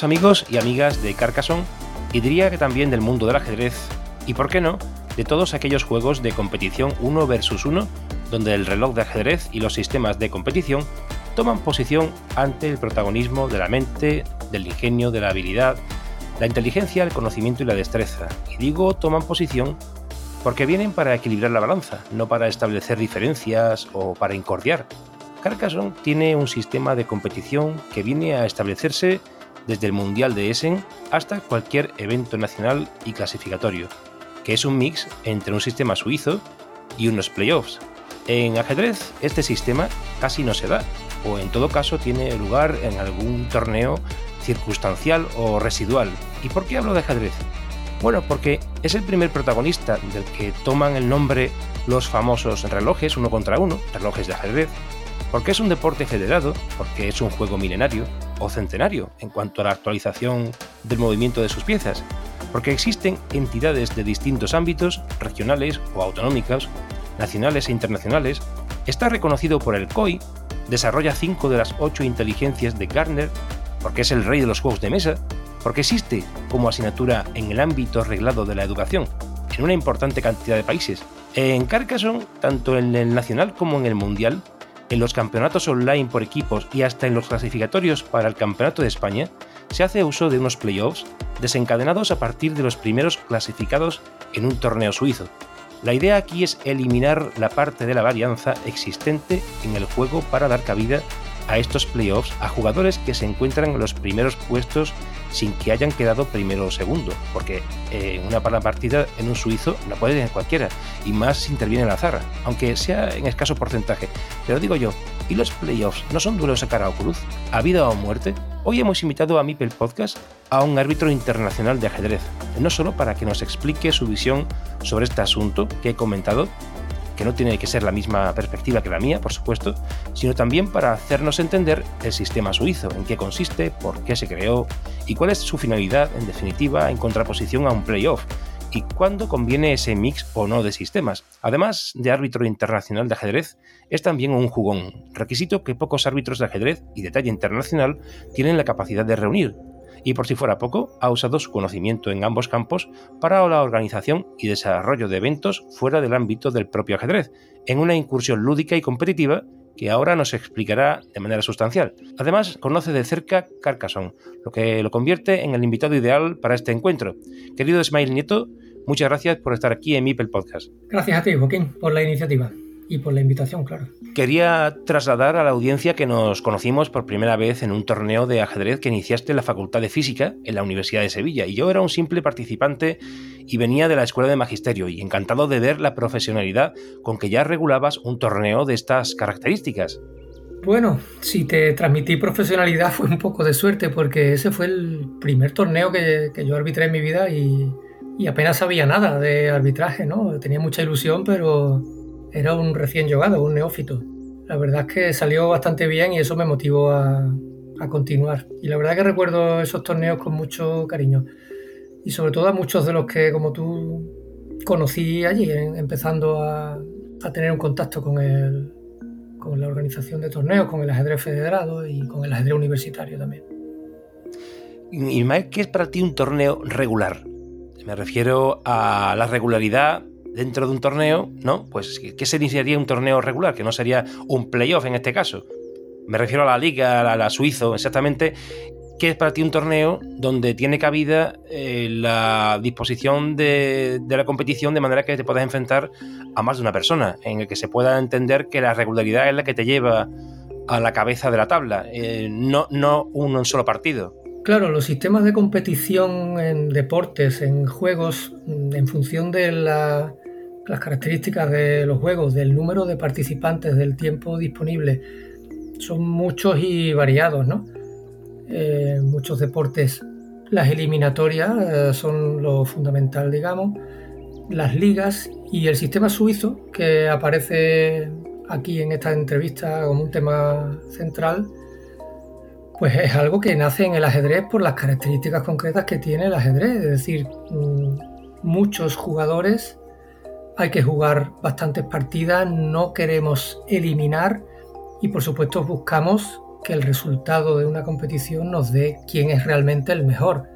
Amigos y amigas de Carcassonne, y diría que también del mundo del ajedrez, y por qué no, de todos aquellos juegos de competición 1 versus 1, donde el reloj de ajedrez y los sistemas de competición toman posición ante el protagonismo de la mente, del ingenio, de la habilidad, la inteligencia, el conocimiento y la destreza. Y digo toman posición porque vienen para equilibrar la balanza, no para establecer diferencias o para incordiar. Carcassonne tiene un sistema de competición que viene a establecerse desde el Mundial de Essen hasta cualquier evento nacional y clasificatorio, que es un mix entre un sistema suizo y unos playoffs. En ajedrez este sistema casi no se da, o en todo caso tiene lugar en algún torneo circunstancial o residual. ¿Y por qué hablo de ajedrez? Bueno, porque es el primer protagonista del que toman el nombre los famosos relojes uno contra uno, relojes de ajedrez, porque es un deporte federado, porque es un juego milenario o centenario en cuanto a la actualización del movimiento de sus piezas, porque existen entidades de distintos ámbitos, regionales o autonómicas, nacionales e internacionales, está reconocido por el COI, desarrolla cinco de las ocho inteligencias de Gardner, porque es el rey de los juegos de mesa, porque existe como asignatura en el ámbito reglado de la educación en una importante cantidad de países. En Carcassonne, tanto en el nacional como en el mundial, en los campeonatos online por equipos y hasta en los clasificatorios para el Campeonato de España, se hace uso de unos playoffs desencadenados a partir de los primeros clasificados en un torneo suizo. La idea aquí es eliminar la parte de la varianza existente en el juego para dar cabida a estos playoffs a jugadores que se encuentran en los primeros puestos sin que hayan quedado primero o segundo, porque eh, una partida en un suizo la puede tener cualquiera, y más si interviene la zarra, aunque sea en escaso porcentaje. Pero digo yo, ¿y los playoffs no son duelos a cara o cruz? ¿A vida o muerte? Hoy hemos invitado a Mipel Podcast a un árbitro internacional de ajedrez, no solo para que nos explique su visión sobre este asunto que he comentado, que no tiene que ser la misma perspectiva que la mía, por supuesto, sino también para hacernos entender el sistema suizo, en qué consiste, por qué se creó y cuál es su finalidad, en definitiva, en contraposición a un playoff, y cuándo conviene ese mix o no de sistemas. Además de árbitro internacional de ajedrez, es también un jugón, requisito que pocos árbitros de ajedrez y de talla internacional tienen la capacidad de reunir, y por si fuera poco, ha usado su conocimiento en ambos campos para la organización y desarrollo de eventos fuera del ámbito del propio ajedrez, en una incursión lúdica y competitiva que ahora nos explicará de manera sustancial. Además, conoce de cerca Carcassonne, lo que lo convierte en el invitado ideal para este encuentro. Querido Ismail Nieto, muchas gracias por estar aquí en Mipel Podcast. Gracias a ti, Joaquín, por la iniciativa y por la invitación, claro. Quería trasladar a la audiencia que nos conocimos por primera vez en un torneo de ajedrez que iniciaste en la Facultad de Física en la Universidad de Sevilla. Y yo era un simple participante y venía de la Escuela de Magisterio y encantado de ver la profesionalidad con que ya regulabas un torneo de estas características. Bueno, si te transmití profesionalidad fue un poco de suerte porque ese fue el primer torneo que, yo arbitré en mi vida y, y apenas sabía nada de arbitraje, ¿no? Tenía mucha ilusión, pero era un recién llegado, un neófito. La verdad es que salió bastante bien y eso me motivó a, continuar. Y la verdad que recuerdo esos torneos con mucho cariño. Y sobre todo a muchos de los que, como tú, conocí allí, empezando a, tener un contacto con, el, con la organización de torneos, con el ajedrez federado y con el ajedrez universitario también. ¿Y qué es para ti un torneo regular? Me refiero a la regularidad dentro de un torneo, ¿no? Pues, ¿qué se iniciaría un torneo regular? Que no sería un playoff en este caso. Me refiero a la liga, a la, suizo, exactamente. ¿Qué es para ti un torneo donde tiene cabida eh, la disposición de, la competición de manera que te puedas enfrentar a más de una persona? En el que se pueda entender que la regularidad es la que te lleva a la cabeza de la tabla, eh, no un solo partido. Claro, los sistemas de competición en deportes, en juegos, en función de la las características de los juegos, del número de participantes, del tiempo disponible, son muchos y variados, ¿no? Eh, muchos deportes, las eliminatorias eh, son lo fundamental, digamos, las ligas y el sistema suizo, que aparece aquí en esta entrevista como un tema central, pues es algo que nace en el ajedrez por las características concretas que tiene el ajedrez, es decir, mm, muchos jugadores, hay que jugar bastantes partidas, no queremos eliminar y por supuesto buscamos que el resultado de una competición nos dé quién es realmente el mejor.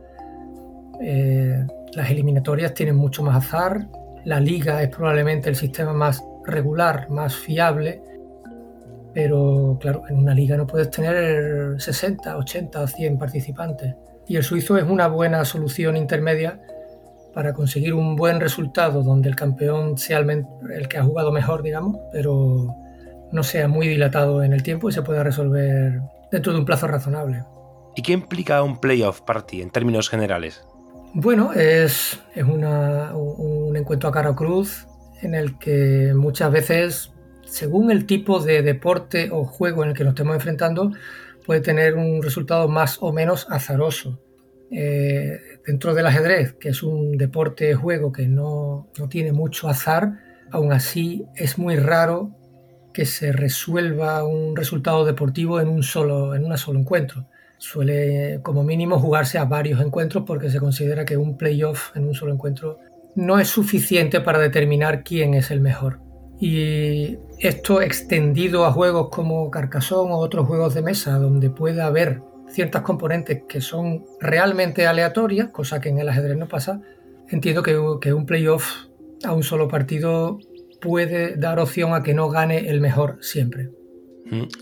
Eh, las eliminatorias tienen mucho más azar, la liga es probablemente el sistema más regular, más fiable, pero claro, en una liga no puedes tener 60, 80 o 100 participantes. Y el suizo es una buena solución intermedia para conseguir un buen resultado donde el campeón sea el, que ha jugado mejor, digamos, pero no sea muy dilatado en el tiempo y se pueda resolver dentro de un plazo razonable. ¿Y qué implica un playoff party en términos generales? Bueno, es, es un encuentro a cara cruz en el que muchas veces, según el tipo de deporte o juego en el que nos estemos enfrentando, puede tener un resultado más o menos azaroso. Eh, dentro del ajedrez, que es un deporte juego que no, no tiene mucho azar, aún así es muy raro que se resuelva un resultado deportivo en un solo, en un solo encuentro. Suele, como mínimo, jugarse a varios encuentros porque se considera que un playoff en un solo encuentro no es suficiente para determinar quién es el mejor. Y esto extendido a juegos como Carcassonne o otros juegos de mesa, donde puede haber ciertas componentes que son realmente aleatorias, cosa que en el ajedrez no pasa, entiendo que, que un playoff a un solo partido puede dar opción a que no gane el mejor siempre.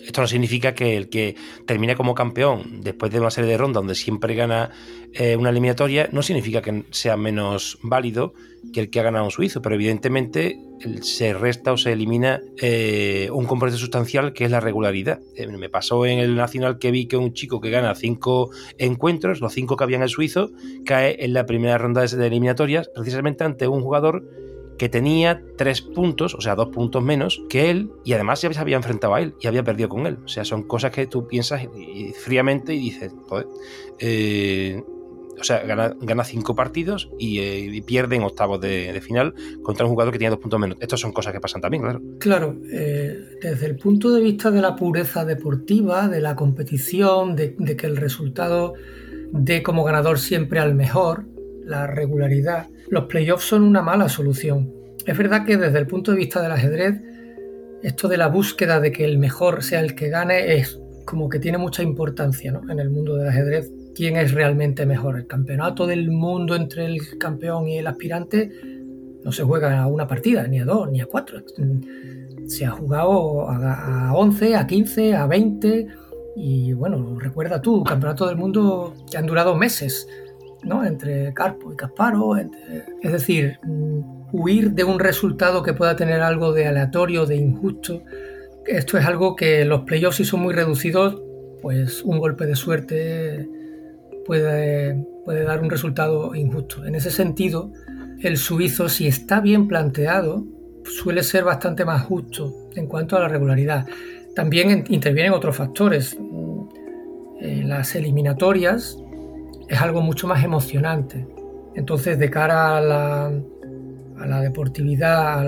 Esto no significa que el que termine como campeón después de una serie de rondas donde siempre gana eh, una eliminatoria, no significa que sea menos válido que el que ha ganado un suizo, pero evidentemente se resta o se elimina eh, un componente sustancial que es la regularidad. Eh, me pasó en el Nacional que vi que un chico que gana cinco encuentros, los cinco que había en el suizo, cae en la primera ronda de eliminatorias precisamente ante un jugador que tenía tres puntos, o sea, dos puntos menos que él, y además ya se había enfrentado a él y había perdido con él. O sea, son cosas que tú piensas fríamente y dices, joder, eh, o sea, gana, cinco partidos eh, y, pierde en octavos de, final contra un jugador que tiene dos puntos menos. Estas son cosas que pasan también, claro. Claro, eh, desde el punto de vista de la pureza deportiva, de la competición, de, de que el resultado dé como ganador siempre al mejor, la regularidad, los playoffs son una mala solución. Es verdad que desde el punto de vista del ajedrez, esto de la búsqueda de que el mejor sea el que gane es como que tiene mucha importancia ¿no? en el mundo del ajedrez. ¿Quién es realmente mejor? El campeonato del mundo entre el campeón y el aspirante no se juega a una partida, ni a dos, ni a cuatro. Se ha jugado a, 11, a 15, a 20 y bueno, recuerda tú, campeonato del mundo que han durado meses entre Carpo y Casparo. Es decir, mm, huir de un resultado que pueda tener algo de aleatorio, de injusto. Esto es algo que los playoffs, si son muy reducidos, pues un golpe de suerte puede, puede dar un resultado injusto. En ese sentido, el suizo, si está bien planteado, suele ser bastante más justo en cuanto a la regularidad. También intervienen otros factores. En las eliminatorias es algo mucho más emocionante. Entonces, de cara a la, a la deportividad,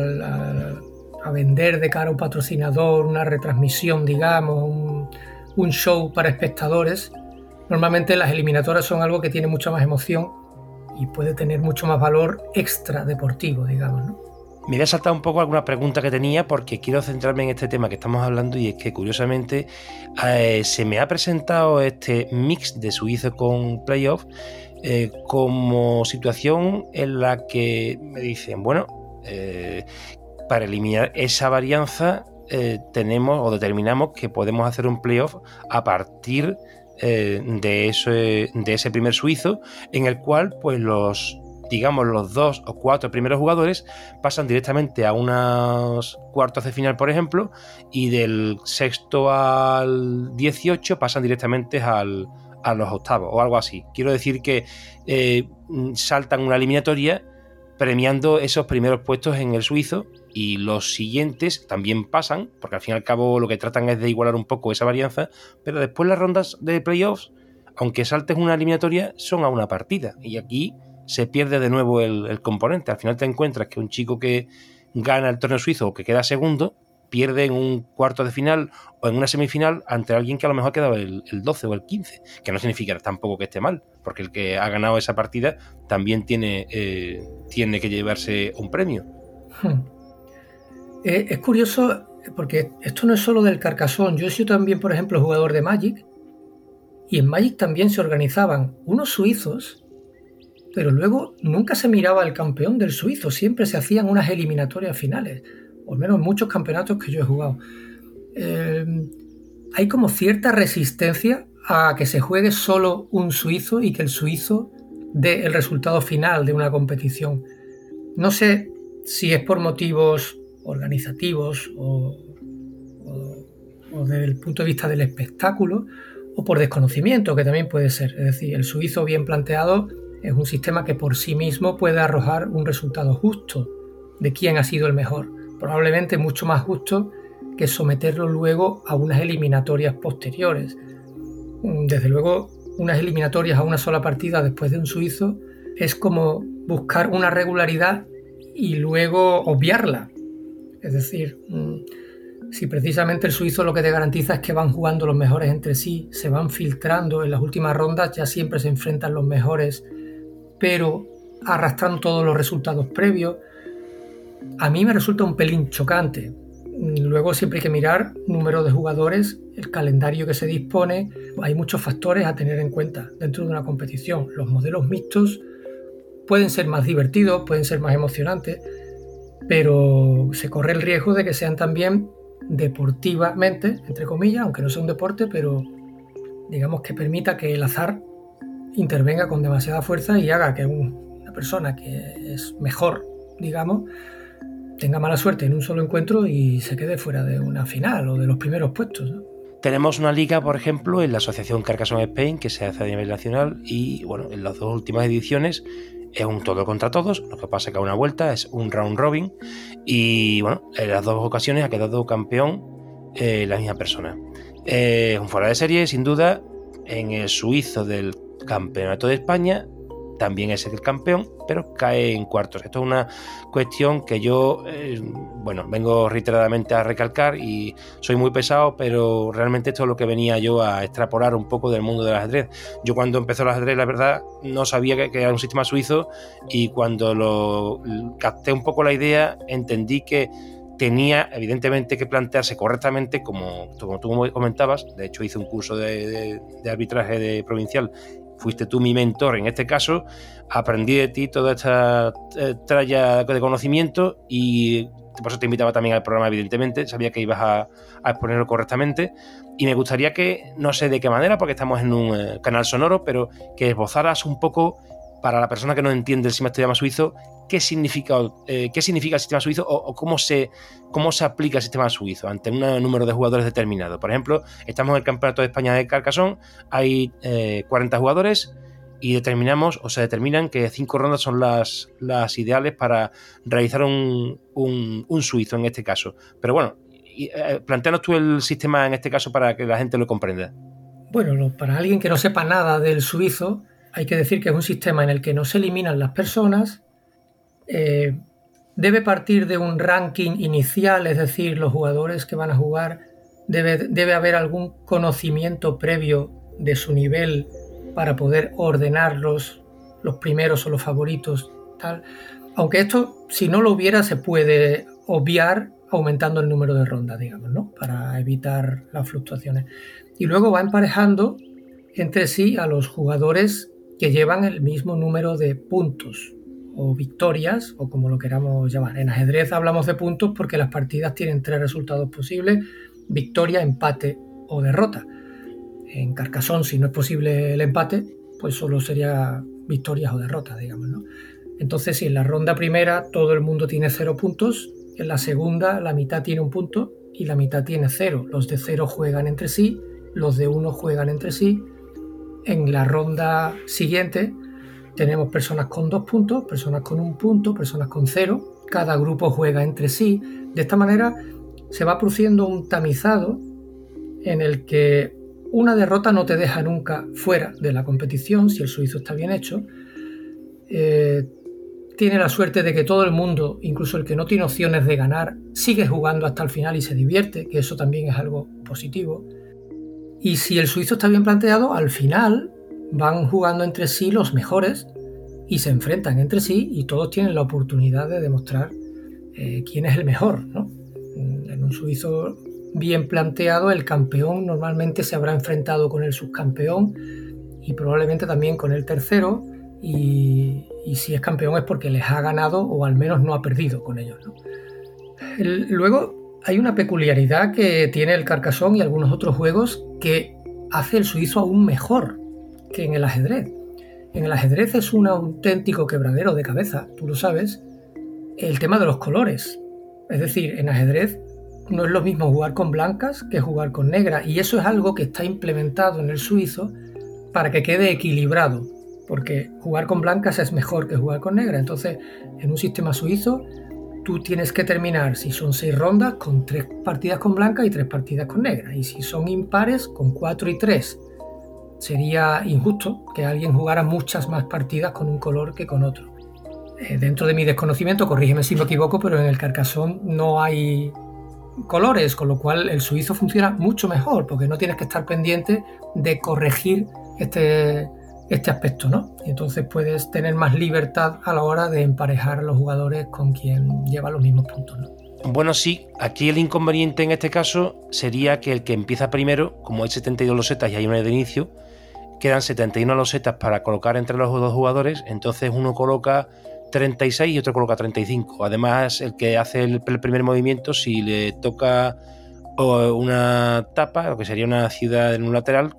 a, vender de cara a un patrocinador, una retransmisión, digamos, un, show para espectadores, normalmente las eliminatorias son algo que tiene mucha más emoción y puede tener mucho más valor extra deportivo, digamos. ¿no? Me voy a saltar un poco alguna pregunta que tenía porque quiero centrarme en este tema que estamos hablando y es que curiosamente eh, se me ha presentado este mix de Suizo con playoff eh, como situación en la que me dicen, bueno, eh, para eliminar esa varianza tenemos o determinamos que podemos hacer un playoff a partir de, ese, de ese primer suizo en el cual pues los digamos, los dos o cuatro primeros jugadores pasan directamente a unos cuartos de final, por ejemplo, y del sexto al 18 pasan directamente al, a los octavos o algo así. Quiero decir que eh, saltan una eliminatoria premiando esos primeros puestos en el suizo y los siguientes también pasan, porque al fin y al cabo lo que tratan es de igualar un poco esa varianza, pero después las rondas de playoffs, aunque saltes una eliminatoria, son a una partida. Y aquí se pierde de nuevo el, componente. Al final te encuentras que un chico que gana el torneo suizo o que queda segundo, pierde en un cuarto de final o en una semifinal ante alguien que a lo mejor ha quedado el, 12 o el 15, que no significa tampoco que esté mal, porque el que ha ganado esa partida también tiene, eh, tiene que llevarse un premio. Hmm. Eh, es curioso porque esto no es solo del carcasón, yo he sido también, por ejemplo, jugador de Magic, y en Magic también se organizaban unos suizos pero luego nunca se miraba al campeón del suizo, siempre se hacían unas eliminatorias finales, o al menos muchos campeonatos que yo he jugado. Eh, hay como cierta resistencia a que se juegue solo un suizo y que el suizo dé el resultado final de una competición. No sé si es por motivos organizativos o desde el punto de vista del espectáculo o por desconocimiento, que también puede ser. Es decir, el suizo bien planteado es un sistema que por sí mismo puede arrojar un resultado justo de quién ha sido el mejor, probablemente mucho más justo que someterlo luego a unas eliminatorias posteriores. Mm, desde luego, unas eliminatorias a una sola partida después de un suizo es como buscar una regularidad y luego obviarla. Es decir, mm, si precisamente el suizo lo que te garantiza es que van jugando los mejores entre sí, se van filtrando en las últimas rondas, ya siempre se enfrentan los mejores pero arrastrando todos los resultados previos, a mí me resulta un pelín chocante. Luego siempre hay que mirar número de jugadores, el calendario que se dispone, hay muchos factores a tener en cuenta dentro de una competición. Los modelos mixtos pueden ser más divertidos, pueden ser más emocionantes, pero se corre el riesgo de que sean también deportivamente, entre comillas, aunque no sea un deporte, pero digamos que permita que el azar intervenga con demasiada fuerza y haga que una persona que es mejor, digamos, tenga mala suerte en un solo encuentro y se quede fuera de una final o de los primeros puestos. Tenemos una liga, por ejemplo, en la Asociación Carcassonne Spain, que se hace a nivel nacional, y bueno, en las dos últimas ediciones es un todo contra todos, lo que pasa que a una vuelta es un round robin, y bueno, en las dos ocasiones ha quedado campeón eh, la misma persona. Es un fuera de serie, sin duda, en el suizo del campeonato de España, también es el campeón, pero cae en cuartos. Esto es una cuestión que yo, eh, bueno, vengo reiteradamente a recalcar y soy muy pesado, pero realmente esto es lo que venía yo a extrapolar un poco del mundo del ajedrez. Yo cuando empezó el ajedrez, la verdad, no sabía que, era un sistema suizo y cuando lo capté un poco la idea, entendí que tenía evidentemente que plantearse correctamente, como, como tú comentabas, de hecho hice un curso de, de arbitraje de provincial fuiste tú mi mentor en este caso, aprendí de ti toda esta eh, tralla de conocimiento y por eso te invitaba también al programa, evidentemente, sabía que ibas a, exponerlo correctamente. Y me gustaría que, no sé de qué manera, porque estamos en un eh, canal sonoro, pero que esbozaras un poco para la persona que no entiende el sistema suizo, qué significa, eh, qué significa el sistema suizo o, cómo, se, cómo se aplica el sistema suizo ante un número de jugadores determinado. Por ejemplo, estamos en el Campeonato de España de Carcassonne, hay 40 eh, jugadores y determinamos o se determinan que cinco rondas son las, las ideales para realizar un, un, suizo en este caso. Pero bueno, eh, planteanos tú el sistema en este caso para que la gente lo comprenda. Bueno, para alguien que no sepa nada del suizo, hay que decir que es un sistema en el que no se eliminan las personas, eh, debe partir de un ranking inicial, es decir, los jugadores que van a jugar, debe, debe haber algún conocimiento previo de su nivel para poder ordenarlos, los primeros o los favoritos, tal. Aunque esto, si no lo hubiera, se puede obviar aumentando el número de rondas, digamos, ¿no? Para evitar las fluctuaciones. Y luego va emparejando entre sí a los jugadores que llevan el mismo número de puntos o victorias, o como lo queramos llamar. En ajedrez hablamos de puntos porque las partidas tienen tres resultados posibles, victoria, empate o derrota. En Carcassonne, si no es posible el empate, pues solo sería victorias o derrotas, digamos. ¿no? Entonces, si en la ronda primera todo el mundo tiene cero puntos, en la segunda la mitad tiene un punto y la mitad tiene cero. Los de cero juegan entre sí, los de uno juegan entre sí en la ronda siguiente, tenemos personas con dos puntos, personas con un punto, personas con cero. Cada grupo juega entre sí. De esta manera se va produciendo un tamizado en el que una derrota no te deja nunca fuera de la competición si el suizo está bien hecho. Eh, tiene la suerte de que todo el mundo, incluso el que no tiene opciones de ganar, sigue jugando hasta el final y se divierte, que eso también es algo positivo. Y si el suizo está bien planteado, al final van jugando entre sí los mejores y se enfrentan entre sí y todos tienen la oportunidad de demostrar eh, quién es el mejor. En un suizo bien planteado, el campeón normalmente se habrá enfrentado con el subcampeón y probablemente también con el tercero y, si es campeón es porque les ha ganado o al menos no ha perdido con ellos. luego hay una peculiaridad que tiene el Carcassonne y algunos otros juegos que hace el suizo aún mejor que en el ajedrez. En el ajedrez es un auténtico quebradero de cabeza, tú lo sabes, el tema de los colores. Es decir, en ajedrez no es lo mismo jugar con blancas que jugar con negras y eso es algo que está implementado en el suizo para que quede equilibrado, porque jugar con blancas es mejor que jugar con negras. Entonces, en un sistema suizo, tú tienes que terminar, si son seis rondas, con tres partidas con blancas y tres partidas con negras, y si son impares, con cuatro y tres. Sería injusto que alguien jugara muchas más partidas con un color que con otro. Eh, dentro de mi desconocimiento, corrígeme si me equivoco, pero en el Carcassonne no hay colores, con lo cual el suizo funciona mucho mejor, porque no tienes que estar pendiente de corregir este, este aspecto, ¿no? Y entonces puedes tener más libertad a la hora de emparejar a los jugadores con quien lleva los mismos puntos, ¿no? Bueno, sí, aquí el inconveniente en este caso sería que el que empieza primero, como hay 72 losetas y hay una de inicio, quedan 71 losetas para colocar entre los dos jugadores, entonces uno coloca 36 y otro coloca 35. Además, el que hace el, primer movimiento, si le toca una tapa, lo que sería una ciudad en un lateral,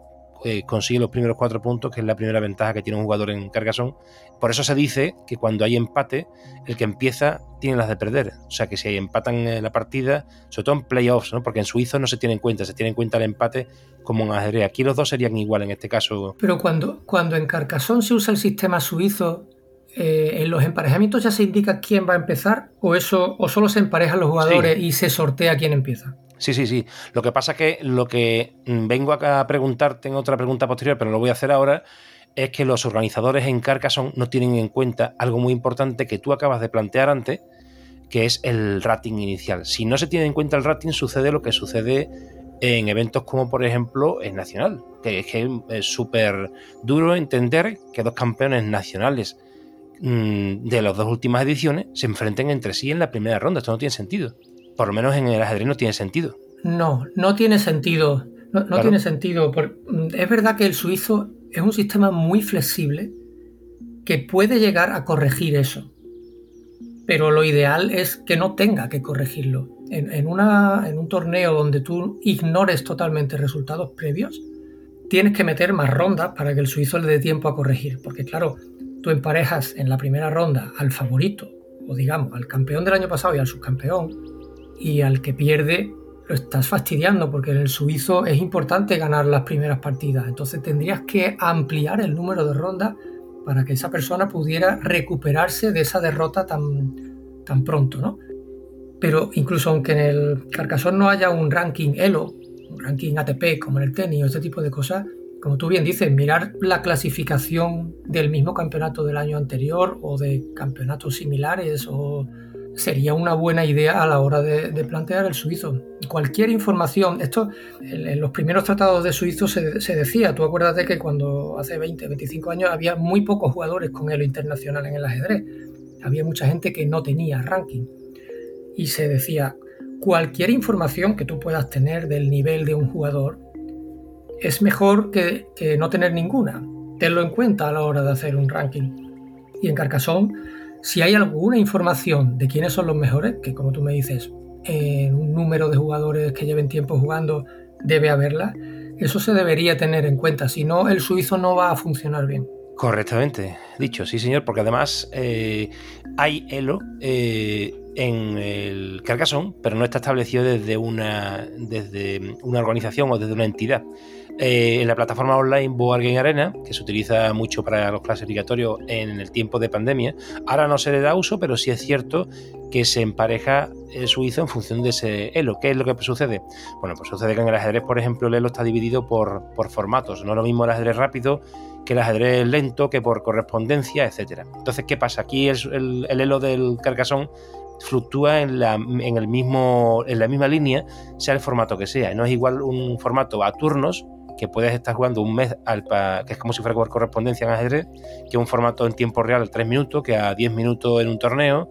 eh, consigue los primeros cuatro puntos, que es la primera ventaja que tiene un jugador en Cargasón. Por eso se dice que cuando hay empate, el que empieza tiene las de perder. O sea que si hay empatan la partida, sobre todo en playoffs, ¿no? porque en suizo no se tiene en cuenta, se tiene en cuenta el empate como en ajedrez. Aquí los dos serían igual en este caso. Pero cuando, cuando en Carcassonne se usa el sistema suizo, eh, en los emparejamientos ya se indica quién va a empezar o eso o solo se emparejan los jugadores y se sortea quién empieza. Sí, sí, sí. Lo que pasa es que lo que mm, vengo acá a preguntarte en otra pregunta posterior, pero lo voy a hacer ahora, es que los organizadores en Carcassonne no tienen en cuenta algo muy importante que tú acabas de plantear antes, que es el rating inicial. Si no se tiene en cuenta el rating, sucede lo que sucede en eventos como por ejemplo el Nacional, que es que es súper duro entender que dos campeones nacionales mm, de las dos últimas ediciones se enfrenten entre sí en la primera ronda. Esto no tiene sentido. Por lo menos en el ajedrez no tiene sentido. No, no tiene sentido. No, tiene sentido. Es verdad que el suizo es un sistema muy flexible que puede llegar a corregir eso. Pero lo ideal es que no tenga que corregirlo. En, una, en un torneo donde tú ignores totalmente resultados previos, tienes que meter más rondas para que el suizo le dé tiempo a corregir. Porque claro, tú emparejas en la primera ronda al favorito, o digamos, al campeón del año pasado y al subcampeón, y al que pierde lo estás fastidiando porque en el suizo es importante ganar las primeras partidas. Entonces tendrías que ampliar el número de rondas para que esa persona pudiera recuperarse de esa derrota tan, tan pronto, ¿no? Pero incluso aunque en el Carcassonne no haya un ranking ELO, un ranking ATP como en el tenis o este tipo de cosas, como tú bien dices, mirar la clasificación del mismo campeonato del año anterior o de campeonatos similares o sería una buena idea a la hora de, plantear el suizo. Cualquier información, esto en, los primeros tratados de suizo se, decía, tú acuérdate que cuando hace 20, 25 años había muy pocos jugadores con elo internacional en el ajedrez, había mucha gente que no tenía ranking y se decía, cualquier información que tú puedas tener del nivel de un jugador es mejor que, que no tener ninguna. Tenlo en cuenta a la hora de hacer un ranking. Y en Carcassonne si hay alguna información de quiénes son los mejores, que como tú me dices, en un número de jugadores que lleven tiempo jugando debe haberla, eso se debería tener en cuenta, si no el suizo no va a funcionar bien. Correctamente, dicho, sí señor, porque además eh, hay elo eh, en el Carcassonne, pero no está establecido desde una, desde una organización o desde una entidad. Eh, en la plataforma online Board Game Arena, que se utiliza mucho para los clasificatorios en el tiempo de pandemia, ahora no se le da uso, pero sí es cierto que se empareja el suizo en función de ese elo. ¿Qué es lo que sucede? Bueno, pues sucede que en el ajedrez, por ejemplo, el elo está dividido por, formatos. No es lo mismo el ajedrez rápido que el ajedrez lento, que por correspondencia, etcétera. Entonces, ¿qué pasa? Aquí el, el, elo del carcasón fluctúa en la, en, el mismo, en la misma línea, sea el formato que sea. No es igual un formato a turnos, que puedes estar jugando un mes, al, que es como si fuera por correspondencia en ajedrez, que un formato en tiempo real a 3 minutos, que a 10 minutos en un torneo,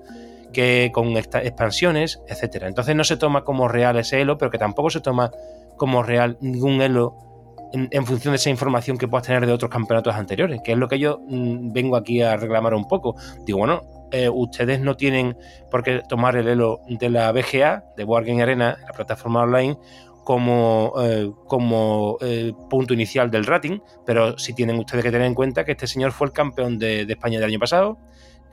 que con expansiones, etcétera. Entonces no se toma como real ese elo, pero que tampoco se toma como real ningún elo en, función de esa información que puedas tener de otros campeonatos anteriores, que es lo que yo mm, vengo aquí a reclamar un poco. Digo, bueno, eh, ustedes no tienen por qué tomar el elo de la BGA, de Board Arena, la plataforma online, como, eh, como eh, punto inicial del rating, pero sí tienen ustedes que tener en cuenta que este señor fue el campeón de, España del año pasado,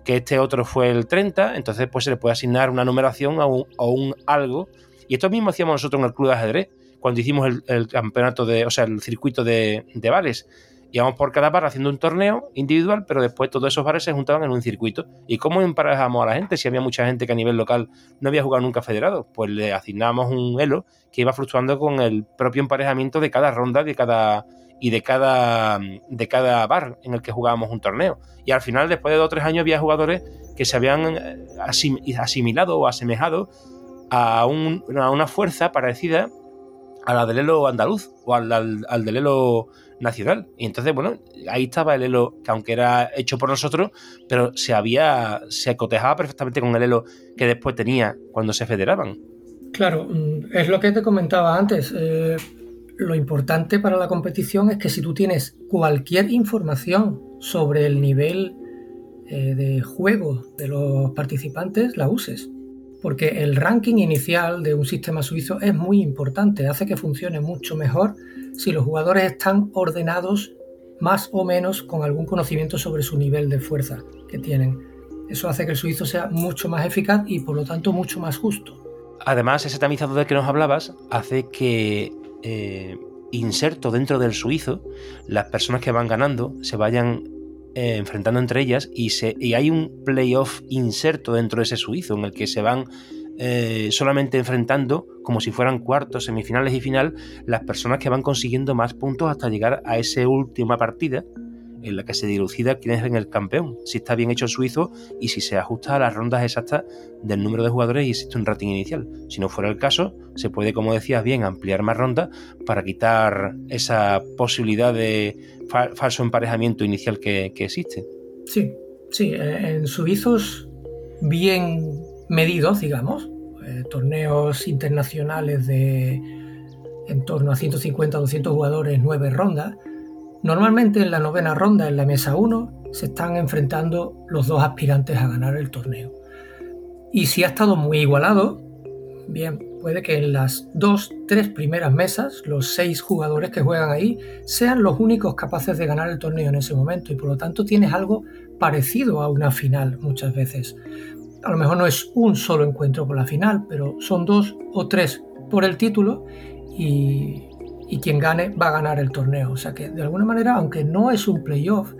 que este otro fue el 30, entonces pues se le puede asignar una numeración a un, un algo. Y esto mismo hacíamos nosotros en el club de ajedrez, cuando hicimos el, campeonato de, o sea, el circuito de, de bares. Íbamos por cada bar haciendo un torneo individual, pero después todos esos bares se juntaban en un circuito. ¿Y cómo emparejamos a la gente? Si había mucha gente que a nivel local no había jugado nunca federado, pues le asignábamos un elo que iba fluctuando con el propio emparejamiento de cada ronda de cada, y de cada, de cada bar en el que jugábamos un torneo. Y al final, después de dos o tres años, había jugadores que se habían eh, asimilado o asemejado a, una fuerza parecida a la del elo andaluz o al, al, del elo nacional. Y entonces, bueno, ahí estaba el elo que aunque era hecho por nosotros, pero se había, se cotejaba perfectamente con el elo que después tenía cuando se federaban. Claro, mm, es lo que te comentaba antes. Eh, lo importante para la competición es que si tú tienes cualquier información sobre el nivel eh, de juego de los participantes, la uses. Porque el ranking inicial de un sistema suizo es muy importante, hace que funcione mucho mejor si los jugadores están ordenados más o menos con algún conocimiento sobre su nivel de fuerza que tienen. Eso hace que el suizo sea mucho más eficaz y por lo tanto mucho más justo. Además, ese tamizado del que nos hablabas hace que eh, inserto dentro del suizo, las personas que van ganando se vayan eh, enfrentando entre ellas y, se, y hay un playoff inserto dentro de ese suizo en el que se van eh, solamente enfrentando como si fueran cuartos, semifinales y final las personas que van consiguiendo más puntos hasta llegar a esa última partida en la que se dilucida quién es el campeón, si está bien hecho el suizo y si se ajusta a las rondas exactas del número de jugadores y existe un rating inicial. Si no fuera el caso, se puede, como decías bien, ampliar más rondas para quitar esa posibilidad de falso emparejamiento inicial que, existe. Sí, sí, eh, en suizos bien medidos, digamos, eh, torneos internacionales de en torno a 150 200 jugadores, nueve rondas, Normalmente en la novena ronda, en la mesa 1, se están enfrentando los dos aspirantes a ganar el torneo. Y si ha estado muy igualado, bien, puede que en las dos, tres primeras mesas, los seis jugadores que juegan ahí sean los únicos capaces de ganar el torneo en ese momento y por lo tanto tienes algo parecido a una final muchas veces. A lo mejor no es un solo encuentro por la final, pero son dos o tres por el título y, y quien gane va a ganar el torneo. O sea que de alguna manera, aunque no es un playoff,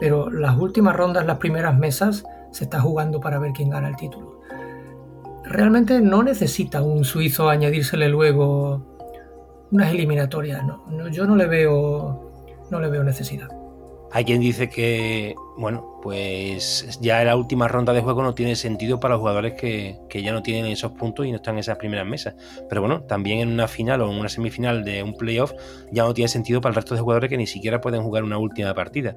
pero las últimas rondas, las primeras mesas, se está jugando para ver quién gana el título. Realmente no necesita un suizo añadírsele luego unas eliminatorias, no, yo no le veo no le veo necesidad. Hay quien dice que, bueno, pues ya la última ronda de juego no tiene sentido para los jugadores que, ya no tienen esos puntos y no están en esas primeras mesas. Pero bueno, también en una final o en una semifinal de un playoff ya no tiene sentido para el resto de jugadores que ni siquiera pueden jugar una última partida.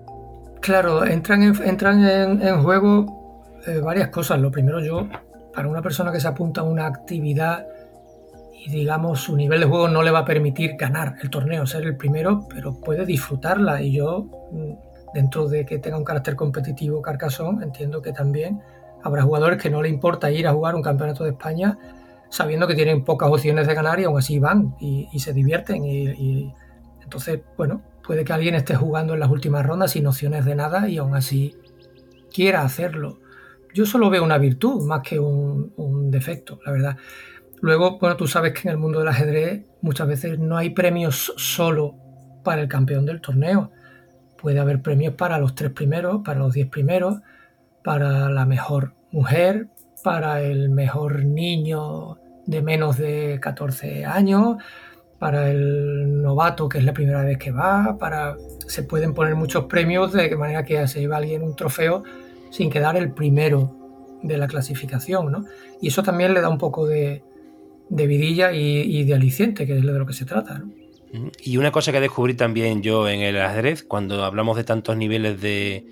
Claro, entran en, entran en, juego eh, varias cosas. Lo primero, yo, para una persona que se apunta a una actividad y digamos su nivel de juego no le va a permitir ganar el torneo, ser el primero, pero puede disfrutarla. Y yo mm, dentro de que tenga un carácter competitivo Carcassonne entiendo que también habrá jugadores que no le importa ir a jugar un campeonato de España sabiendo que tienen pocas opciones de ganar y aún así van y, se divierten y, entonces bueno puede que alguien esté jugando en las últimas rondas sin opciones de nada y aún así quiera hacerlo yo solo veo una virtud más que un, defecto, la verdad. Luego, bueno, tú sabes que en el mundo del ajedrez muchas veces no hay premios solo para el campeón del torneo. Puede haber premios para los tres primeros, para los diez primeros, para la mejor mujer, para el mejor niño de menos de 14 años, para el novato que es la primera vez que va, para se pueden poner muchos premios de manera que se lleva alguien un trofeo sin quedar el primero de la clasificación, ¿no? Y eso también le da un poco de, vidilla y, de aliciente, que es de lo que se trata, ¿no? Y una cosa que descubrí también yo en el ajedrez, cuando hablamos de tantos niveles de,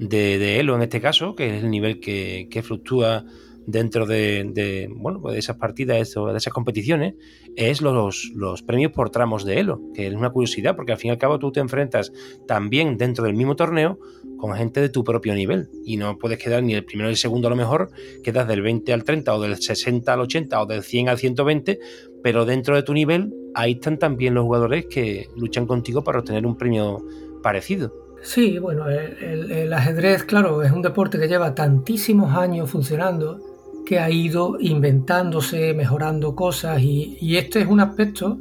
de, Elo en este caso, que es el nivel que, que fluctúa dentro de, bueno, de esas partidas o de esas competiciones es los, los, premios por tramos de Elo, que es una curiosidad porque al fin y al cabo tú te enfrentas también dentro del mismo torneo con gente de tu propio nivel y no puedes quedar ni el primero ni el segundo a lo mejor, quedas del 20 al 30 o del 60 al 80 o del 100 al 120, pero dentro de tu nivel ahí están también los jugadores que luchan contigo para obtener un premio parecido. Sí, bueno, el, el ajedrez, claro, es un deporte que lleva tantísimos años funcionando que ha ido inventándose, mejorando cosas y, este es un aspecto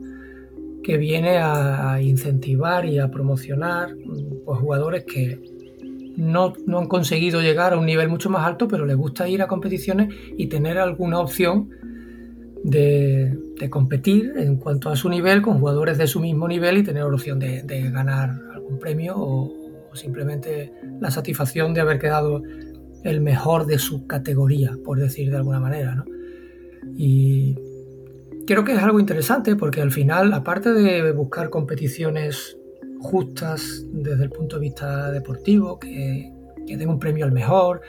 que viene a, incentivar y a promocionar pues, jugadores que no, han conseguido llegar a un nivel mucho más alto, pero les gusta ir a competiciones y tener alguna opción de, competir en cuanto a su nivel con jugadores de su mismo nivel y tener opción de, ganar algún premio o, simplemente la satisfacción de haber quedado el mejor de su categoría, por decir de alguna manera. ¿no? Y creo que es algo interesante porque al final, aparte de buscar competiciones justas desde el punto de vista deportivo, que, den un premio al mejor,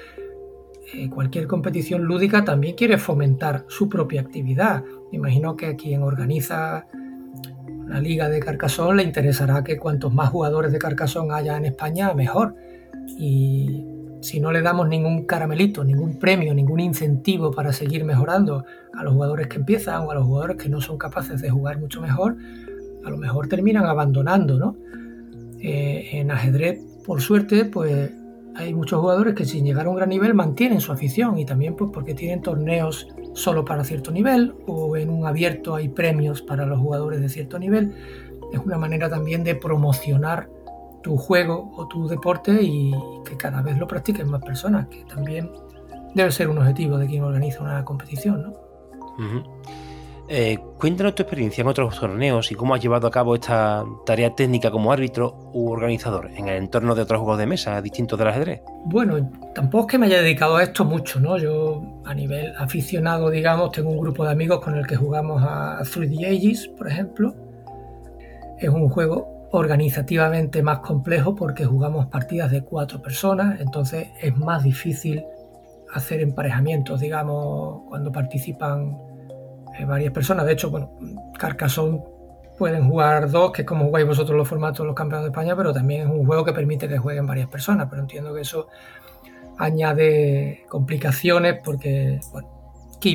eh, cualquier competición lúdica también quiere fomentar su propia actividad. imagino que a quien organiza una liga de Carcassonne le interesará que cuantos más jugadores de Carcassonne haya en España, mejor. Y si no le damos ningún caramelito, ningún premio, ningún incentivo para seguir mejorando a los jugadores que empiezan o a los jugadores que no son capaces de jugar mucho mejor, a lo mejor terminan abandonando, ¿no? Eh, en ajedrez, por suerte, pues hay muchos jugadores que sin llegar a un gran nivel mantienen su afición y también pues porque tienen torneos solo para cierto nivel o en un abierto hay premios para los jugadores de cierto nivel. Es una manera también de promocionar tu juego o tu deporte y que cada vez lo practiquen más personas, que también debe ser un objetivo de quien organiza una competición, ¿no? Eh, cuéntanos tu experiencia en otros torneos y cómo has llevado a cabo esta tarea técnica como árbitro u organizador en el entorno de otros juegos de mesa distintos del ajedrez. Bueno, tampoco es que me haya dedicado a esto mucho, ¿no? Yo a nivel aficionado, digamos, tengo un grupo de amigos con el que jugamos a 3D Ages, por ejemplo. Es un juego organizativamente más complejo porque jugamos partidas de cuatro personas, entonces es más difícil hacer emparejamientos, digamos, cuando participan eh, varias personas. De hecho, bueno, Carcassonne pueden jugar dos, que es como jugáis vosotros los formatos de los campeones de España, pero también es un juego que permite que jueguen varias personas, pero entiendo que eso añade complicaciones porque, bueno,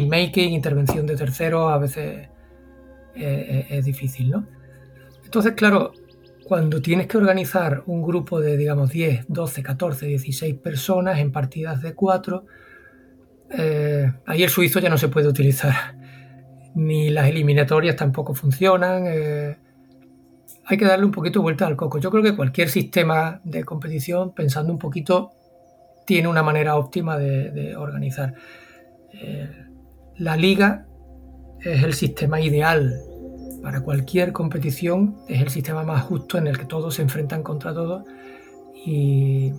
making, intervención de terceros, a veces eh, eh, es difícil, ¿no? Entonces, claro, cuando tienes que organizar un grupo de, digamos, 10, 12, 14, 16 personas en partidas de 4, eh, ahí el suizo ya no se puede utilizar. Ni las eliminatorias tampoco funcionan. Eh, hay que darle un poquito vuelta al coco. Yo creo que cualquier sistema de competición, pensando un poquito, tiene una manera óptima de, organizar. Eh, la liga es el sistema ideal para cualquier competición es el sistema más justo en el que todos se enfrentan contra todos y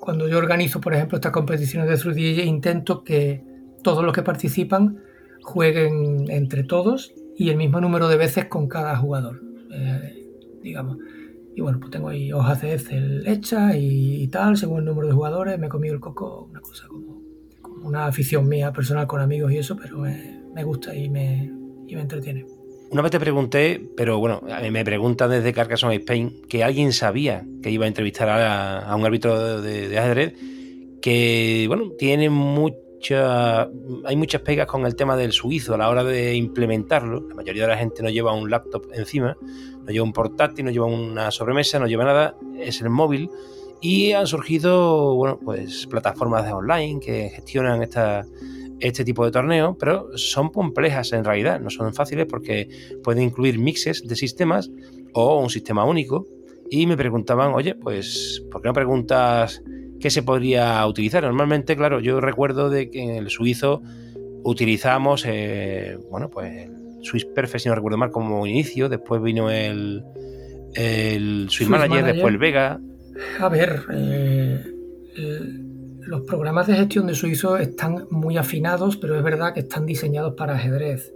cuando yo organizo, por ejemplo, estas competiciones de 3 intento que todos los que participan jueguen entre todos y el mismo número de veces con cada jugador, eh, digamos. Y bueno, pues tengo ahí hojas de Excel hechas y, tal, según el número de jugadores. Me he comido el coco, una cosa como, una afición mía personal con amigos y eso, pero me, gusta y me, y me entretiene. Una vez te pregunté, pero bueno, me preguntan desde Carcassonne Spain que alguien sabía que iba a entrevistar a, un árbitro de, ajedrez que, bueno, tiene mucha, hay muchas pegas con el tema del suizo a la hora de implementarlo. La mayoría de la gente no lleva un laptop encima, no lleva un portátil, no lleva una sobremesa, no lleva nada, es el móvil y han surgido, bueno, pues plataformas de online que gestionan esta, este tipo de torneos, pero son complejas en realidad, no son fáciles porque pueden incluir mixes de sistemas o un sistema único. Y me preguntaban, oye, pues, ¿por qué no preguntas qué se podría utilizar? Normalmente, claro, yo recuerdo de que en el suizo utilizamos, eh, bueno, pues Swiss Perfect, si no recuerdo mal, como inicio, después vino el, el Swiss, Manager, después el Vega. A ver, eh, los programas de gestión de suizo están muy afinados, pero es verdad que están diseñados para ajedrez.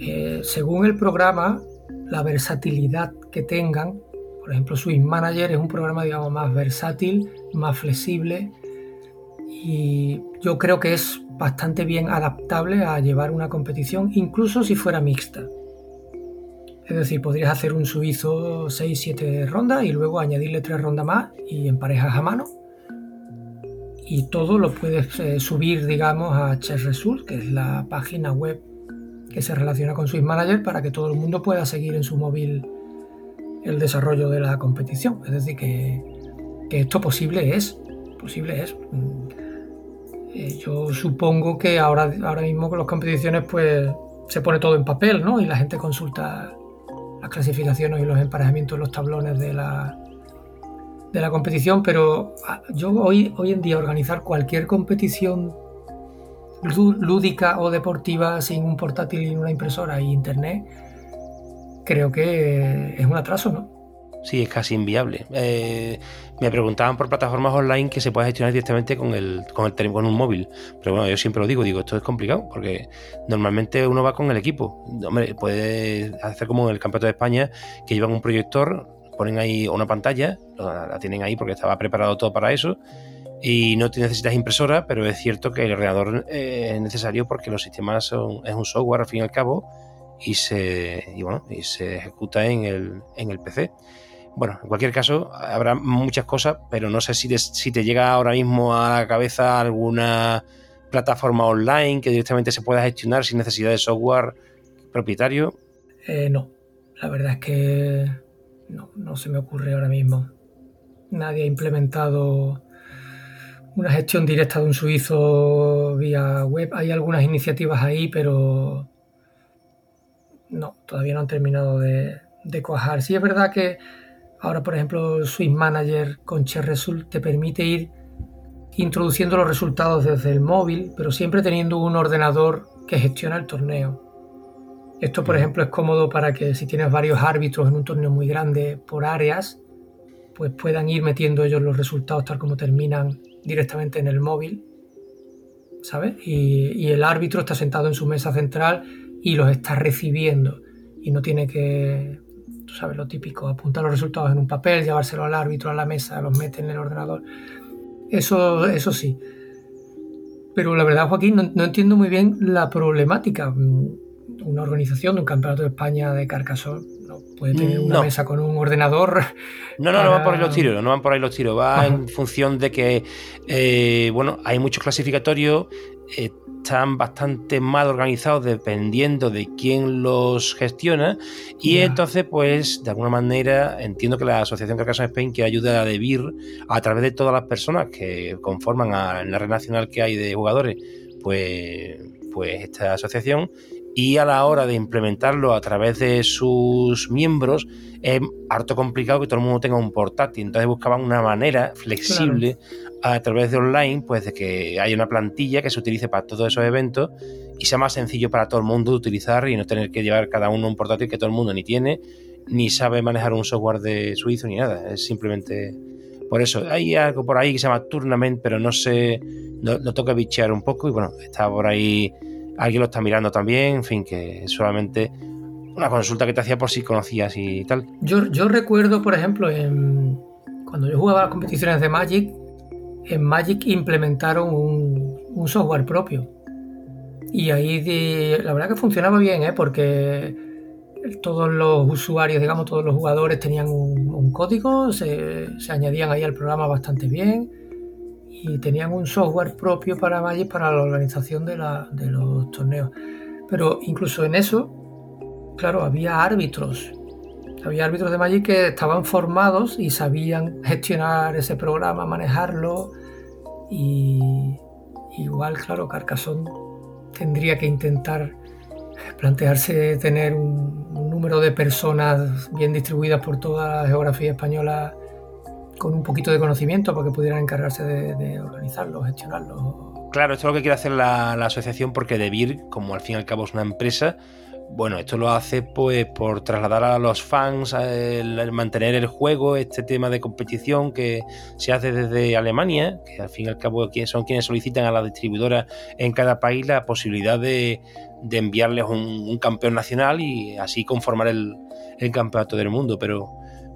Eh, según el programa, la versatilidad que tengan, por ejemplo, Swiss Manager es un programa digamos más versátil, más flexible y yo creo que es bastante bien adaptable a llevar una competición, incluso si fuera mixta. Es decir, podrías hacer un suizo 6-7 rondas y luego añadirle 3 rondas más y en parejas a mano y todo lo puedes eh, subir, digamos, a Result, que es la página web que se relaciona con Swiss Manager para que todo el mundo pueda seguir en su móvil el desarrollo de la competición. Es decir, que, esto posible es. Posible es. Mm, eh, yo supongo que ahora, ahora mismo con las competiciones pues se pone todo en papel, ¿no? Y la gente consulta las clasificaciones y los emparejamientos en los tablones de la, de la competición, pero ah, yo hoy, hoy en día organizar cualquier competición lúdica o deportiva sin un portátil y una impresora e internet, creo que es un atraso, ¿no? Sí, es casi inviable. Eh, me preguntaban por plataformas online que se puede gestionar directamente con el, con el con un móvil. Pero bueno, yo siempre lo digo, digo, esto es complicado, porque normalmente uno va con el equipo. Hombre, puede hacer como en el Campeonato de España, que llevan un proyector, ponen ahí una pantalla, la tienen ahí porque estaba preparado todo para eso. Y no necesitas impresora, pero es cierto que el ordenador eh, es necesario porque los sistemas son, es un software al fin y al cabo y se, y bueno, y se ejecuta en el, en el PC. Bueno, en cualquier caso, habrá muchas cosas, pero no sé si te, si te llega ahora mismo a la cabeza alguna plataforma online que directamente se pueda gestionar sin necesidad de software propietario. Eh, no, la verdad es que no, no se me ocurre ahora mismo. Nadie ha implementado una gestión directa de un suizo vía web. Hay algunas iniciativas ahí, pero no, todavía no han terminado de, de cuajar. Sí es verdad que ahora, por ejemplo, Swiss Manager con Result te permite ir introduciendo los resultados desde el móvil, pero siempre teniendo un ordenador que gestiona el torneo. Esto, por ejemplo, es cómodo para que si tienes varios árbitros en un torneo muy grande por áreas, pues puedan ir metiendo ellos los resultados tal como terminan directamente en el móvil, ¿sabes? Y, el árbitro está sentado en su mesa central y los está recibiendo y no tiene que, tú sabes, lo típico, apuntar los resultados en un papel, llevárselo al árbitro a la mesa, los mete en el ordenador. Eso, eso sí. Pero la verdad, Joaquín, no, no entiendo muy bien la problemática una organización de un campeonato de España de Carcassonne no puede tener una mesa con un ordenador. No, no, no van por ahí los tiros, no van por ahí los tiros. Va en función de que, eh, bueno, hay muchos clasificatorios, están bastante mal organizados dependiendo de quién los gestiona. Y entonces, pues, de alguna manera, entiendo que la Asociación Carcassonne Spain que ayuda a DeVir a través de todas las personas que conforman a, la red nacional que hay de jugadores, pues, pues esta asociación y a la hora de implementarlo a través de sus miembros es harto complicado que todo el mundo tenga un portátil. Entonces buscaban una manera flexible a través de online, pues de que haya una plantilla que se utilice para todos esos eventos y sea más sencillo para todo el mundo de utilizar y no tener que llevar cada uno un portátil que todo el mundo ni tiene, ni sabe manejar un software de suizo ni nada. Es simplemente por eso. Hay algo por ahí que se llama Tournament, pero no sé, lo toca bichear un poco y bueno, está por ahí alguien lo está mirando también, en fin, que solamente una consulta que te hacía por si conocías y tal. Yo, yo recuerdo, por ejemplo, cuando yo jugaba las competiciones de Magic, en Magic implementaron un, software propio. Y ahí la verdad que funcionaba bien, ¿eh? porque todos los usuarios, digamos, todos los jugadores tenían un, código, se, se, añadían ahí al programa bastante bien y tenían un software propio para Magic para la organización de, los torneos. Pero incluso en eso, claro, había árbitros Había árbitros de Magic que estaban formados y sabían gestionar ese programa, manejarlo. Y igual, claro, Carcassonne tendría que intentar plantearse tener un, número de personas bien distribuidas por toda la geografía española con un poquito de conocimiento para que pudieran encargarse de, organizarlo, gestionarlo. Claro, esto es lo que quiere hacer la, la asociación porque DeVir, como al fin y al cabo es una empresa, bueno, esto lo hace pues por trasladar a los fans, el, mantener el juego, este tema de competición que se hace desde Alemania, que al fin y al cabo son quienes solicitan a la distribuidora en cada país la posibilidad de, enviarles un, campeón nacional y así conformar el, campeonato del mundo. Pero,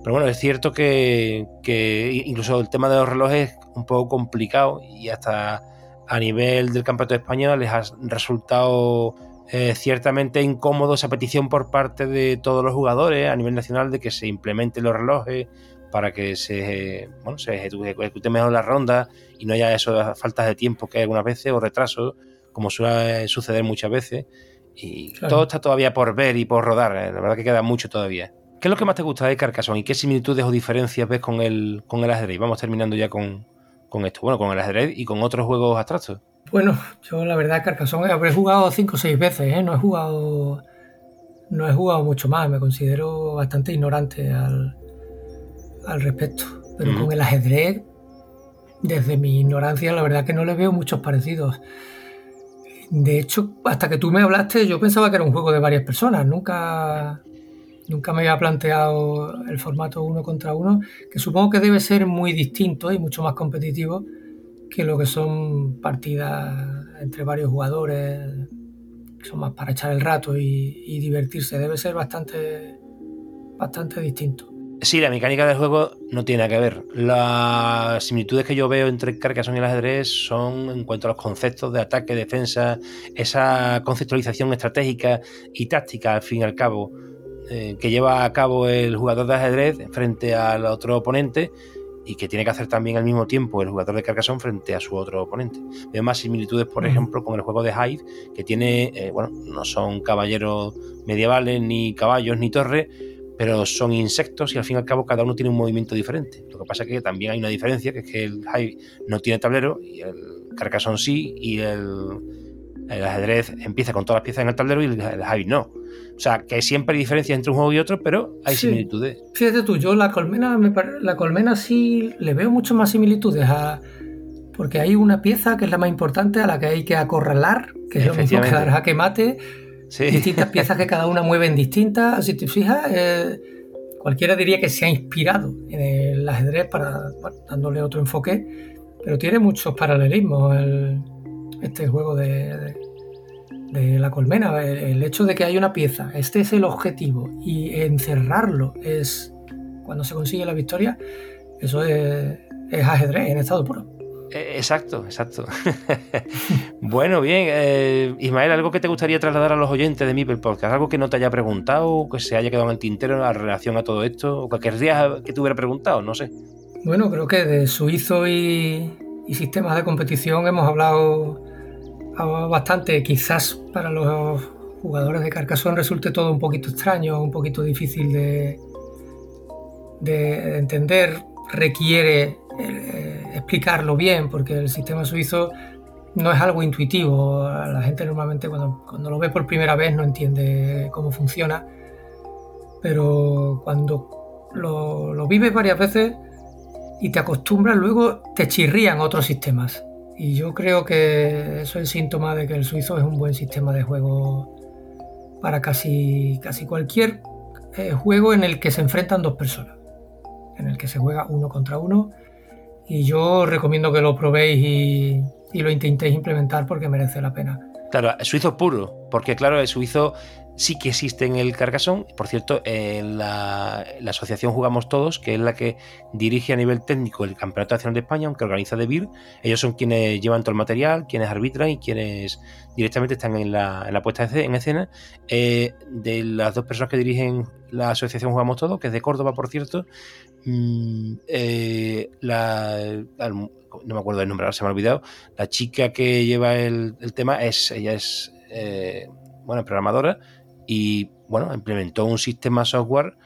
pero bueno, es cierto que, que incluso el tema de los relojes es un poco complicado y hasta a nivel del campeonato de España les ha resultado eh, ciertamente incómodo esa petición por parte de todos los jugadores a nivel nacional de que se implementen los relojes para que se, bueno, se ejecute mejor la ronda y no haya esas faltas de tiempo que hay algunas veces o retrasos, como suele suceder muchas veces. Y todo está todavía por ver y por rodar, eh, la verdad que queda mucho todavía. ¿Qué es lo que más te gusta de Carcassonne y qué similitudes o diferencias ves con el, con el ajedrez? Vamos terminando ya con, con esto, bueno, con el ajedrez y con otros juegos abstractos. Bueno, yo la verdad Carcassonne habré jugado cinco o seis veces, ¿eh? no he jugado no he jugado mucho más, me considero bastante ignorante al, respecto. Pero con el ajedrez, desde mi ignorancia, la verdad que no le veo muchos parecidos. De hecho, hasta que tú me hablaste, yo pensaba que era un juego de varias personas. Nunca, nunca me había planteado el formato uno contra uno, que supongo que debe ser muy distinto y mucho más competitivo que lo que son partidas entre varios jugadores, que son más para echar el rato y, divertirse, debe ser bastante, bastante distinto. Sí, la mecánica del juego no tiene que ver. Las similitudes que yo veo entre Carcassonne y el ajedrez son en cuanto a los conceptos de ataque, defensa, esa conceptualización estratégica y táctica, al fin y al cabo, eh, que lleva a cabo el jugador de ajedrez frente al otro oponente y que tiene que hacer también al mismo tiempo el jugador de Carcassonne frente a su otro oponente. Veo más similitudes, por ejemplo, con el juego de Hive, que tiene, eh, bueno, no son caballeros medievales, ni caballos, ni torres, pero son insectos y al fin y al cabo cada uno tiene un movimiento diferente. Lo que pasa es que también hay una diferencia, que es que el Hive no tiene tablero y el Carcassonne sí, y el, ajedrez empieza con todas las piezas en el tablero y el, el Hive no. O sea, que siempre hay diferencias entre un juego y otro, pero hay similitudes. Fíjate tú, yo la colmena, la colmena sí le veo mucho más similitudes a, porque hay una pieza que es la más importante a la que hay que acorralar, que es lo mismo que dar jaque mate. Distintas piezas que cada una mueven distintas. Si te fijas, eh, cualquiera diría que se ha inspirado en el ajedrez para dándole otro enfoque, pero tiene muchos paralelismos este juego de de la colmena. El, hecho de que hay una pieza, este es el objetivo, y encerrarlo es cuando se consigue la victoria, eso es, ajedrez en estado puro. E, exacto, exacto. bueno, bien. Eh, Ismael, ¿algo que te gustaría trasladar a los oyentes de Mipel Podcast? ¿Algo que no te haya preguntado, que se haya quedado en el tintero en relación a todo esto? ¿O cualquier día que te hubiera preguntado? No sé. Bueno, creo que de suizo y, y sistemas de competición hemos hablado bastante. Quizás para los jugadores de Carcassonne resulte todo un poquito extraño, un poquito difícil de, de entender. Requiere eh, explicarlo bien porque el sistema suizo no es algo intuitivo. La gente normalmente cuando, cuando lo ve por primera vez no entiende cómo funciona. Pero cuando lo, lo vives varias veces y te acostumbras, luego te chirrían otros sistemas. Y yo creo que eso es síntoma de que el suizo es un buen sistema de juego para casi, casi cualquier eh, juego en el que se enfrentan dos personas, en el que se juega uno contra uno. Y yo recomiendo que lo probéis y, y lo intentéis implementar porque merece la pena. Claro, suizo puro, porque claro, el suizo sí que existe en el Carcassonne. Por cierto, en la, asociación Jugamos Todos, que es la que dirige a nivel técnico el Campeonato Nacional de España, aunque organiza de BIR, ellos son quienes llevan todo el material, quienes arbitran y quienes directamente están en la, puesta en escena. Eh, de las dos personas que dirigen la asociación Jugamos Todos, que es de Córdoba, por cierto, mm, eh, no me acuerdo del nombre, ahora se me ha olvidado, la chica que lleva el, tema es, ella es, eh, bueno, programadora y bueno, implementó un sistema software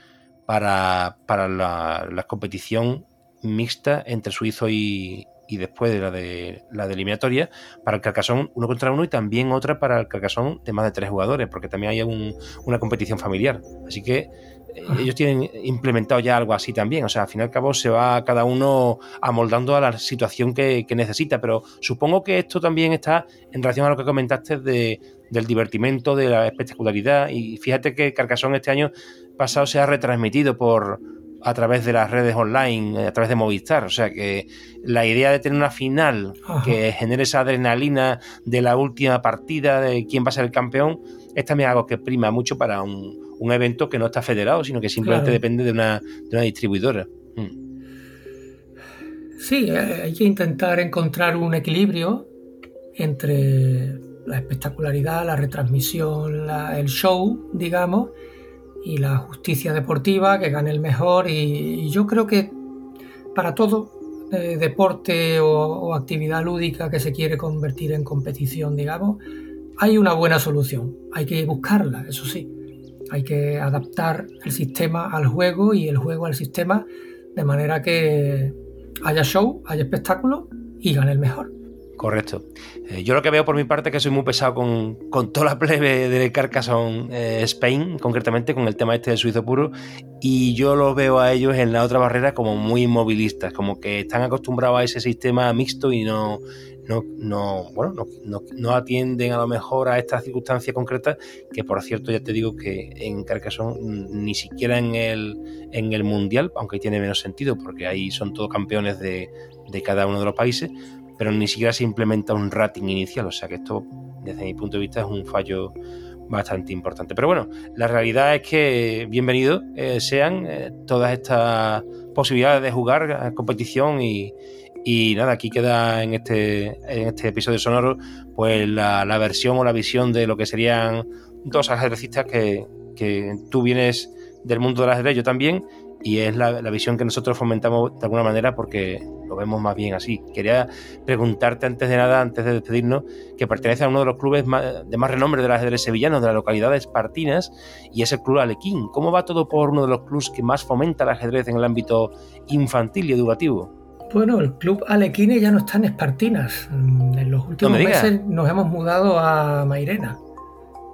para, para la, competición mixta entre suizo y, y después de la de la de eliminatoria para el Carcassonne uno contra uno y también otra para el Carcassonne de más de tres jugadores, porque también hay una competición familiar. Así que ellos tienen implementado ya algo así también. O sea, al fin y al cabo se va cada uno amoldando a la situación que, necesita. Pero supongo que esto también está en relación a lo que comentaste de, del divertimento, de la espectacularidad. Y fíjate que Carcassonne este año pasado se ha retransmitido por a través de las redes online, a través de Movistar. O sea que la idea de tener una final que genere esa adrenalina de la última partida, de quién va a ser el campeón, es también algo que prima mucho para un, evento que no está federado, sino que simplemente depende de una, de una distribuidora. Mm. Sí, eh, hay que intentar encontrar un equilibrio entre la espectacularidad, la retransmisión, el show, digamos, y la justicia deportiva, que gane el mejor. Y, yo creo que para todo eh, deporte o, actividad lúdica que se quiere convertir en competición, digamos, hay una buena solución. Hay que buscarla, eso sí. Hay que adaptar el sistema al juego y el juego al sistema de manera que haya show, haya espectáculo y gane el mejor. Correcto. Eh, yo lo que veo por mi parte es que soy muy pesado con, con toda la plebe de Carcassonne eh, Spain, concretamente con el tema este de suizo puro, y yo los veo a ellos en la otra barrera como muy inmovilistas, como que están acostumbrados a ese sistema mixto y no, no, no, bueno, no, no, atienden a lo mejor a estas circunstancias concretas, que por cierto ya te digo que en Carcassonne ni siquiera en el, en el Mundial, aunque tiene menos sentido, porque ahí son todos campeones de, de cada uno de los países, pero ni siquiera se implementa un rating inicial, o sea que esto, desde mi punto de vista, es un fallo bastante importante. Pero bueno, la realidad es que bienvenidos eh, sean eh, todas estas posibilidades de jugar a competición y, nada, aquí queda en este, en este episodio sonoro pues la, versión o la visión de lo que serían dos ajedrecistas que, que tú vienes del mundo del ajedrez, yo también, y es la, visión que nosotros fomentamos de alguna manera porque lo vemos más bien así. Quería preguntarte antes de nada, antes de despedirnos, que pertenece a uno de los clubes de más renombre del ajedrez sevillano, de la localidad de Espartinas, y es el Club Alequín. ¿Cómo va todo por uno de los clubes que más fomenta el ajedrez en el ámbito infantil y educativo? Bueno, el Club Alequín ya no está en Espartinas. En los últimos meses nos hemos mudado a Mairena,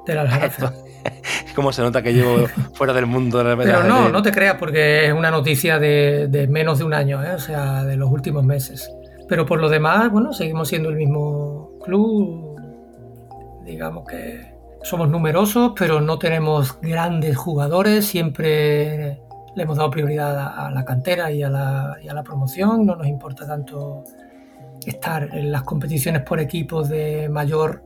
del Aljarafe. cómo se nota que llevo fuera del mundo de la Pero no, no te creas, porque es una noticia de, menos de un año, ¿eh? o sea, de los últimos meses. Pero por lo demás, bueno, seguimos siendo el mismo club. Digamos que somos numerosos, pero no tenemos grandes jugadores. Siempre le hemos dado prioridad a, la cantera y a la, y a la promoción. No nos importa tanto estar en las competiciones por equipos de mayor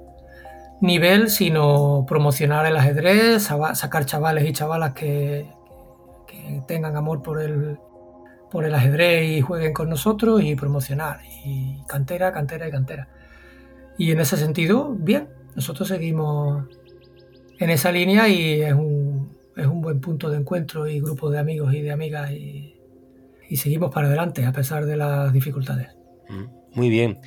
nivel, sino promocionar el ajedrez, sacar chavales y chavalas que, tengan amor por el, por el ajedrez y jueguen con nosotros y promocionar. Y cantera, cantera y cantera. Y en ese sentido, bien, nosotros seguimos en esa línea y es un, es un buen punto de encuentro y grupo de amigos y de amigas y, seguimos para adelante a pesar de las dificultades. Mm, muy bien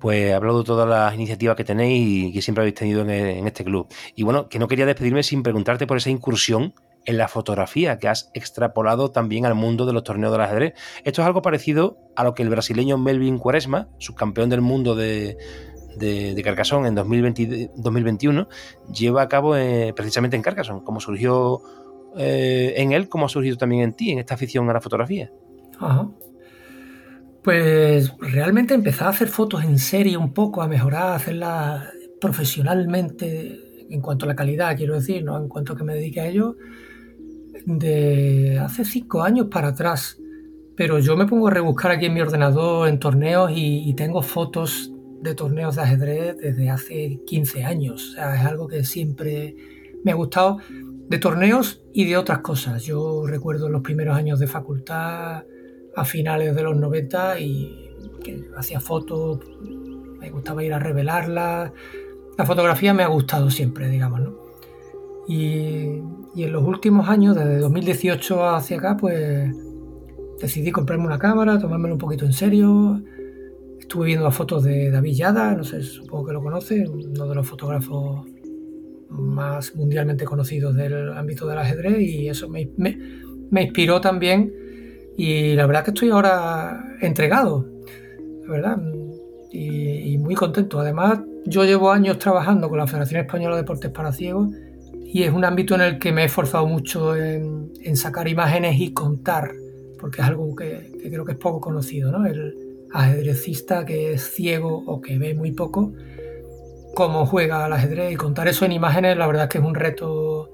pues hablado de todas las iniciativas que tenéis y que siempre habéis tenido en, este club. Y bueno, que no quería despedirme sin preguntarte por esa incursión en la fotografía que has extrapolado también al mundo de los torneos del ajedrez. Esto es algo parecido a lo que el brasileño Melvin Quaresma, subcampeón del mundo de, de, Carcassonne en 2021, lleva a cabo eh, precisamente en Carcassonne. ¿Cómo surgió eh, en él, como ha surgido también en ti, en esta afición a la fotografía. Ajá. Pues realmente empecé a hacer fotos en serie un poco, a mejorar, a hacerlas profesionalmente en cuanto a la calidad, quiero decir, ¿no? en cuanto a que me dedique a ello, de hace cinco años para atrás. Pero yo me pongo a rebuscar aquí en mi ordenador en torneos y, tengo fotos de torneos de ajedrez desde hace 15 años. O sea, es algo que siempre me ha gustado de torneos y de otras cosas. Yo recuerdo los primeros años de facultad a finales de los 90 y que hacía fotos, me gustaba ir a revelarlas. La fotografía me ha gustado siempre, digamos, ¿no? Y, en los últimos años, desde 2018 hacia acá, pues decidí comprarme una cámara, tomármelo un poquito en serio. Estuve viendo las fotos de David Yada, no sé, supongo que lo conoce, uno de los fotógrafos más mundialmente conocidos del ámbito del ajedrez y eso me, me inspiró también y la verdad que estoy ahora entregado, la verdad, y, muy contento. Además, yo llevo años trabajando con la Federación Española de Deportes para Ciegos y es un ámbito en el que me he esforzado mucho en, sacar imágenes y contar, porque es algo que, creo que es poco conocido, ¿no? El ajedrecista que es ciego o que ve muy poco, cómo juega al ajedrez y contar eso en imágenes, la verdad es que es un reto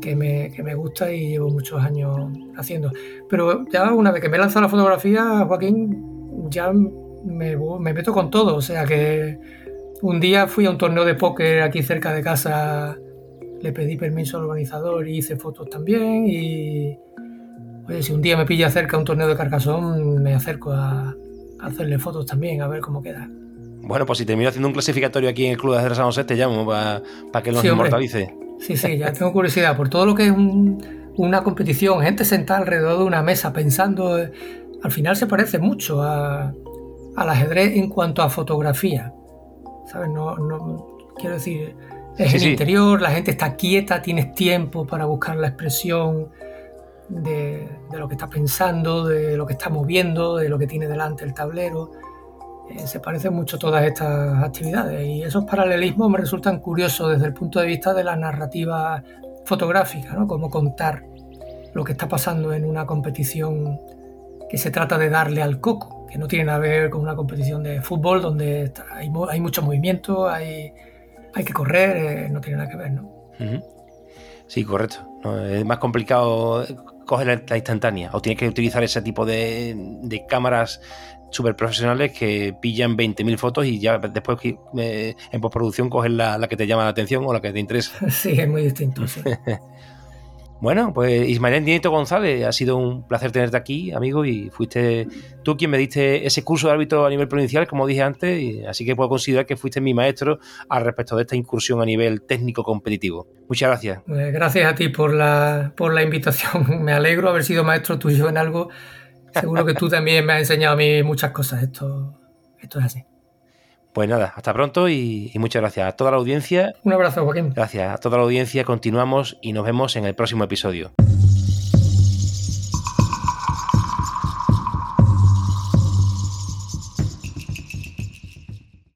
que me, gusta y llevo muchos años haciendo. Pero ya una vez que me he lanzado la fotografía, Joaquín, ya me, me meto con todo. O sea que un día fui a un torneo de póker aquí cerca de casa, le pedí permiso al organizador y hice fotos también. Y oye, si un día me pilla cerca un torneo de Carcasón, me acerco a, hacerle fotos también, a ver cómo queda. Bueno, pues si termino haciendo un clasificatorio aquí en el Club de San José, te llamo para que nos inmortalice. Sí, sí, ya tengo curiosidad por todo lo que es una competición, gente sentada alrededor de una mesa pensando, eh, al final se parece mucho al ajedrez en cuanto a fotografía. ¿Sabes? No, quiero decir, es el interior, la gente está quieta, tienes tiempo para buscar la expresión de, de, lo que está pensando, de lo que está moviendo, de lo que tiene delante el tablero. Eh, se parecen mucho todas estas actividades y esos paralelismos me resultan curiosos desde el punto de vista de la narrativa fotográfica, ¿no? Cómo contar lo que está pasando en una competición que se trata de darle al coco, que no tiene nada que ver con una competición de fútbol donde hay, hay mucho movimiento, hay, hay que correr, eh, no tiene nada que ver, ¿no? Sí, correcto. es más complicado coger la, instantánea o tienes que utilizar ese tipo de, de cámaras súper profesionales que pillan 20.000 fotos y ya después eh, en postproducción cogen la, que te llama la atención o la que te interesa. Sí, es muy distinto. bueno, pues Ismael Nieto González, ha sido un placer tenerte aquí, amigo, y fuiste tú quien me diste ese curso de árbitro a nivel provincial, como dije antes, y así que puedo considerar que fuiste mi maestro al respecto de esta incursión a nivel técnico competitivo. Muchas gracias. Pues gracias a ti por la, por la invitación. Me alegro haber sido maestro tuyo en algo Seguro que tú también me has enseñado a mí muchas cosas. Esto, esto es así. Pues nada, hasta pronto y, muchas gracias a toda la audiencia. Un abrazo, Joaquín. Gracias a toda la audiencia. Continuamos y nos vemos en el próximo episodio.